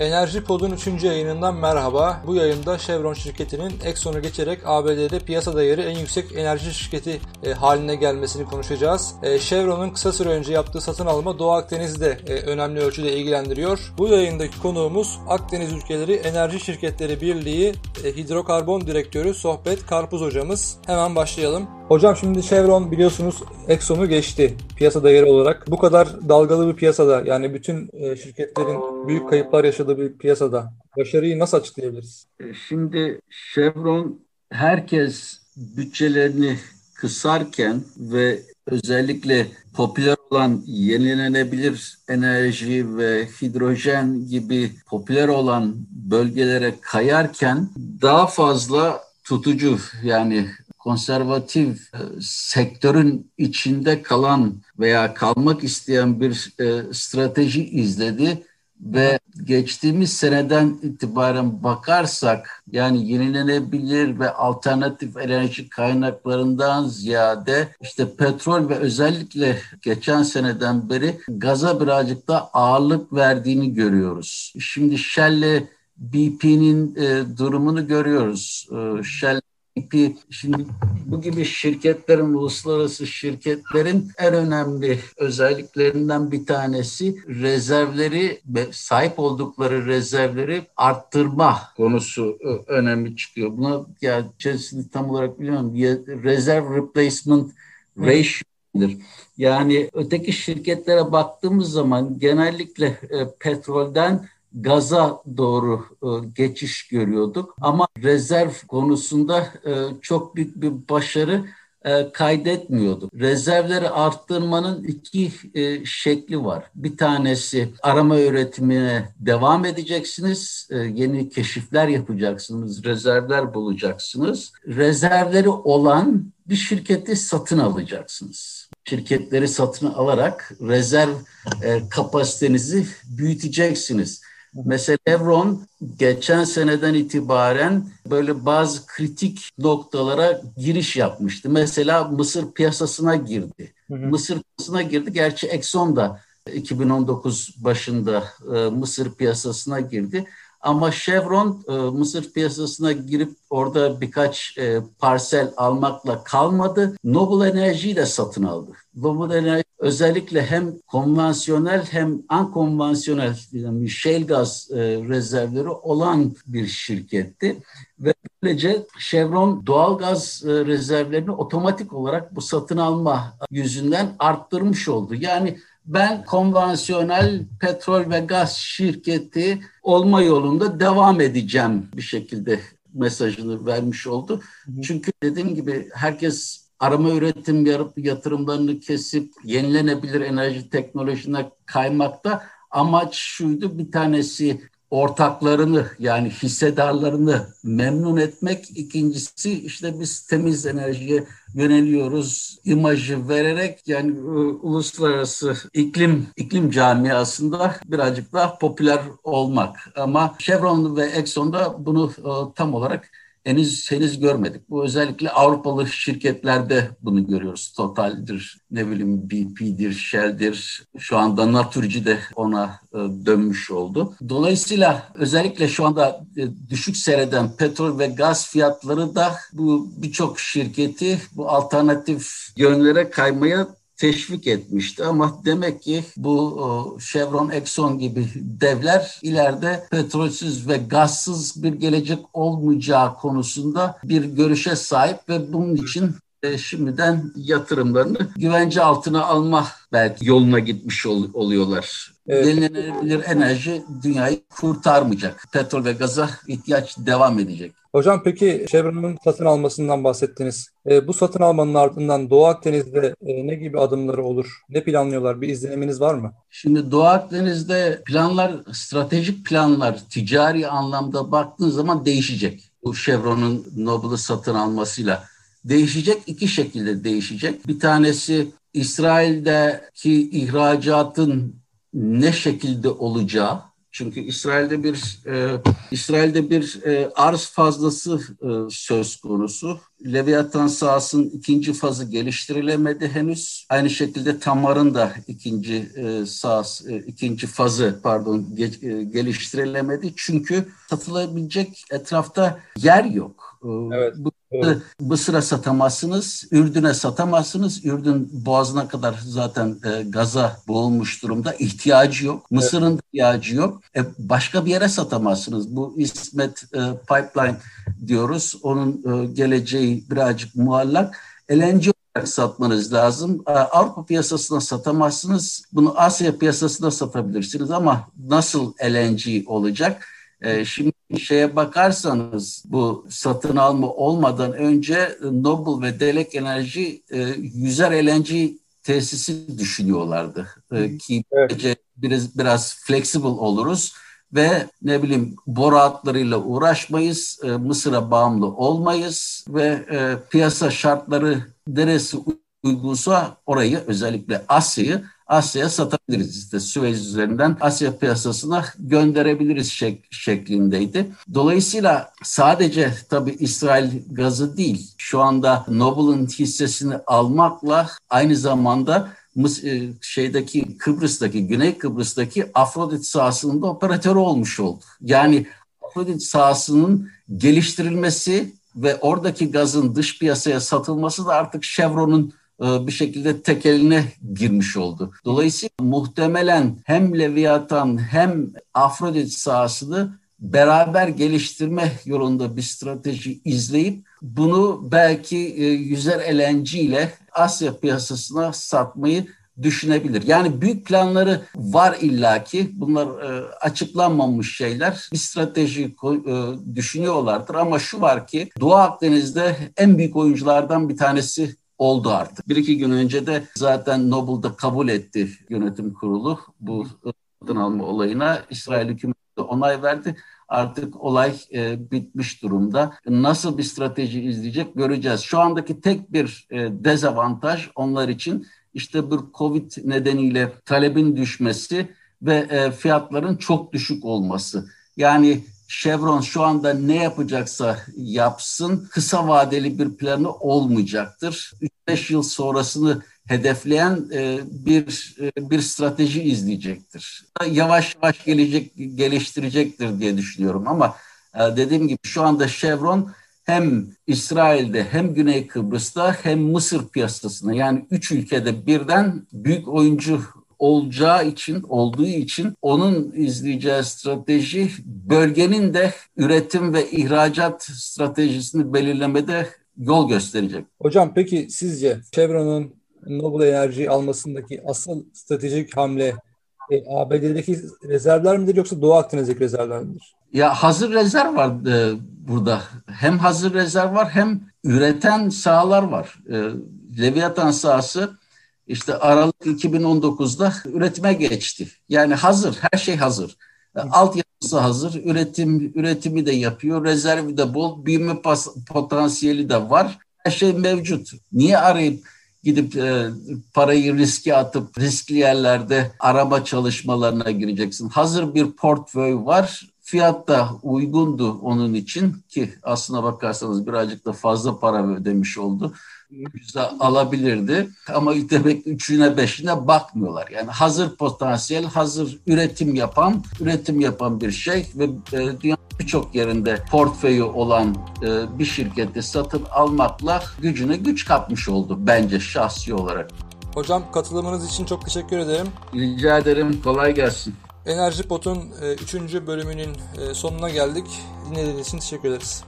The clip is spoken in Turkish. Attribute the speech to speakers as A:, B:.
A: Enerji Pod'un 3. yayınından merhaba. Bu yayında Chevron şirketinin Exxon'u geçerek ABD'de piyasa değeri en yüksek enerji şirketi e, haline gelmesini konuşacağız. E, Chevron'un kısa süre önce yaptığı satın alma Doğu Akdeniz'de e, önemli ölçüde ilgilendiriyor. Bu yayındaki konuğumuz Akdeniz Ülkeleri Enerji Şirketleri Birliği Hidrokarbon Direktörü Sohbet Karpuz hocamız. Hemen başlayalım. Hocam şimdi Chevron biliyorsunuz Exxon'u geçti piyasa değeri olarak. Bu kadar dalgalı bir piyasada yani bütün e, şirketlerin büyük kayıplar yaşadığı bir piyasada başarıyı nasıl açıklayabiliriz?
B: E, şimdi Chevron herkes bütçelerini kısarken ve özellikle popüler olan yenilenebilir enerji ve hidrojen gibi popüler olan bölgelere kayarken daha fazla tutucu yani konservatif e, sektörün içinde kalan veya kalmak isteyen bir e, strateji izledi ve geçtiğimiz seneden itibaren bakarsak yani yenilenebilir ve alternatif enerji kaynaklarından ziyade işte petrol ve özellikle geçen seneden beri gaza birazcık da ağırlık verdiğini görüyoruz. Şimdi Shell'le BP'nin e, durumunu görüyoruz. E, Shell BP şimdi bu gibi şirketlerin, uluslararası şirketlerin en önemli özelliklerinden bir tanesi rezervleri sahip oldukları rezervleri arttırma konusu önemli çıkıyor. Buna ya içerisinde tam olarak biliyorum. Rezerv replacement ratio'dır. Yani öteki şirketlere baktığımız zaman genellikle e, petrolden gaza doğru e, geçiş görüyorduk. Ama rezerv konusunda e, çok büyük bir başarı e, kaydetmiyorduk. Rezervleri arttırmanın iki şekli var. Bir tanesi arama üretimine devam edeceksiniz. Yeni keşifler yapacaksınız. Rezervler bulacaksınız. Rezervleri olan bir şirketi satın alacaksınız şirketleri satın alarak rezerv kapasitenizi büyüteceksiniz. Mesela Chevron geçen seneden itibaren böyle bazı kritik noktalara giriş yapmıştı. Mesela Mısır piyasasına girdi. Hı hı. Mısır piyasasına girdi. Gerçi Exxon da 2019 başında e, Mısır piyasasına girdi. Ama Chevron e, Mısır piyasasına girip orada birkaç e, parsel almakla kalmadı. Noble Enerji'yi de satın aldı. Noble Enerji özellikle hem konvansiyonel hem ankonvansiyonel yani shale gaz e, rezervleri olan bir şirketti. Ve böylece Chevron doğal gaz e, rezervlerini otomatik olarak bu satın alma yüzünden arttırmış oldu. Yani ben konvansiyonel petrol ve gaz şirketi olma yolunda devam edeceğim bir şekilde mesajını vermiş oldu. Çünkü dediğim gibi herkes arama üretim yatırımlarını kesip yenilenebilir enerji teknolojisine kaymakta. Amaç şuydu bir tanesi ortaklarını yani hissedarlarını memnun etmek. İkincisi işte biz temiz enerjiye yöneliyoruz imajı vererek yani e, uluslararası iklim iklim camiasında birazcık daha popüler olmak. Ama Chevron ve Exxon'da bunu e, tam olarak henüz henüz görmedik. Bu özellikle Avrupalı şirketlerde bunu görüyoruz. Total'dir, ne bileyim BP'dir, Shell'dir. Şu anda Naturgy de ona e, dönmüş oldu. Dolayısıyla özellikle şu anda e, düşük seyreden petrol ve gaz fiyatları da bu birçok şirketi bu alternatif yönlere kaymaya teşvik etmişti. Ama demek ki bu Chevron, Exxon gibi devler ileride petrolsüz ve gazsız bir gelecek olmayacağı konusunda bir görüşe sahip ve bunun için e, şimdiden yatırımlarını güvence altına alma belki yoluna gitmiş ol, oluyorlar. Evet. Yenilenebilir enerji dünyayı kurtarmayacak. Petrol ve gaza ihtiyaç devam edecek.
A: Hocam peki Chevron'un satın almasından bahsettiniz. E, bu satın almanın ardından Doğu Akdeniz'de e, ne gibi adımları olur? Ne planlıyorlar? Bir izleniminiz var mı?
B: Şimdi Doğu Akdeniz'de planlar, stratejik planlar ticari anlamda baktığın zaman değişecek. Bu Chevron'un Noble'ı satın almasıyla değişecek. iki şekilde değişecek. Bir tanesi İsrail'deki ihracatın ne şekilde olacağı Çünkü İsrail'de bir e, İsrail'de bir e, arz fazlası e, söz konusu. Leviathan sahasının ikinci fazı geliştirilemedi henüz. Aynı şekilde Tamar'ın da ikinci e, sahas, e, ikinci fazı pardon ge, e, geliştirilemedi. Çünkü satılabilecek etrafta yer yok.
A: E, evet.
B: Bu Evet. Mısır'a satamazsınız, Ürdün'e satamazsınız. Ürdün boğazına kadar zaten e, gaza boğulmuş durumda. İhtiyacı yok. Mısır'ın evet. ihtiyacı yok. E, başka bir yere satamazsınız. Bu İsmet e, Pipeline diyoruz. Onun e, geleceği birazcık muallak. LNG olarak satmanız lazım. E, Avrupa piyasasına satamazsınız. Bunu Asya piyasasına satabilirsiniz ama nasıl LNG olacak? E, şimdi şeye bakarsanız bu satın alma olmadan önce Noble ve Delek Enerji e, yüzer LNG tesisi düşünüyorlardı. E, ki evet. biraz, biraz flexible oluruz ve ne bileyim boru hatlarıyla uğraşmayız, e, Mısır'a bağımlı olmayız ve e, piyasa şartları neresi uygunsa orayı özellikle Asya'yı Asya'ya satabiliriz. İşte Süveyş üzerinden Asya piyasasına gönderebiliriz şek şeklindeydi. Dolayısıyla sadece tabii İsrail gazı değil, şu anda Noble'ın hissesini almakla aynı zamanda e, şeydeki Kıbrıs'taki, Güney Kıbrıs'taki Afrodit sahasının da operatörü olmuş oldu. Yani Afrodit sahasının geliştirilmesi ve oradaki gazın dış piyasaya satılması da artık Chevron'un bir şekilde tek eline girmiş oldu. Dolayısıyla muhtemelen hem Leviathan hem Afrodit sahasını beraber geliştirme yolunda bir strateji izleyip bunu belki e, yüzer LNG ile Asya piyasasına satmayı düşünebilir. Yani büyük planları var illaki. Bunlar e, açıklanmamış şeyler. Bir strateji e, düşünüyorlardır ama şu var ki Doğu Akdeniz'de en büyük oyunculardan bir tanesi oldu artık. Bir iki gün önce de zaten Nobel'da kabul etti yönetim kurulu bu satın alma olayına. İsrail hükümeti onay verdi. Artık olay e, bitmiş durumda. Nasıl bir strateji izleyecek göreceğiz. Şu andaki tek bir e, dezavantaj onlar için işte bir Covid nedeniyle talebin düşmesi ve e, fiyatların çok düşük olması. Yani Chevron şu anda ne yapacaksa yapsın kısa vadeli bir planı olmayacaktır. 3-5 yıl sonrasını hedefleyen e, bir e, bir strateji izleyecektir. Yavaş yavaş gelecek geliştirecektir diye düşünüyorum ama e, dediğim gibi şu anda Chevron hem İsrail'de hem Güney Kıbrıs'ta hem Mısır piyasasında yani üç ülkede birden büyük oyuncu olacağı için, olduğu için onun izleyeceği strateji bölgenin de üretim ve ihracat stratejisini belirlemede yol gösterecek.
A: Hocam peki sizce Chevron'un Noble Enerji almasındaki asıl stratejik hamle e, ABD'deki rezervler midir yoksa Doğu Akdeniz'deki rezervler midir?
B: Ya hazır rezerv var e, burada. Hem hazır rezerv var hem üreten sahalar var. E, Leviathan sahası işte Aralık 2019'da üretime geçti. Yani hazır, her şey hazır. Altyapısı hazır, üretim üretimi de yapıyor, rezervi de bol, büyüme potansiyeli de var. Her şey mevcut. Niye arayıp gidip e, parayı riske atıp riskli yerlerde araba çalışmalarına gireceksin? Hazır bir portföy var. Fiyat da uygundu onun için ki aslına bakarsanız birazcık da fazla para ödemiş oldu ucuza alabilirdi. Ama demek üçüne beşine bakmıyorlar. Yani hazır potansiyel, hazır üretim yapan, üretim yapan bir şey ve e, dünyanın birçok yerinde portföyü olan e, bir şirketi satın almakla gücüne güç katmış oldu bence şahsi olarak.
A: Hocam katılımınız için çok teşekkür ederim.
B: Rica ederim. Kolay gelsin.
A: Enerji Pot'un 3. E, bölümünün e, sonuna geldik. Dinlediğiniz için teşekkür ederiz.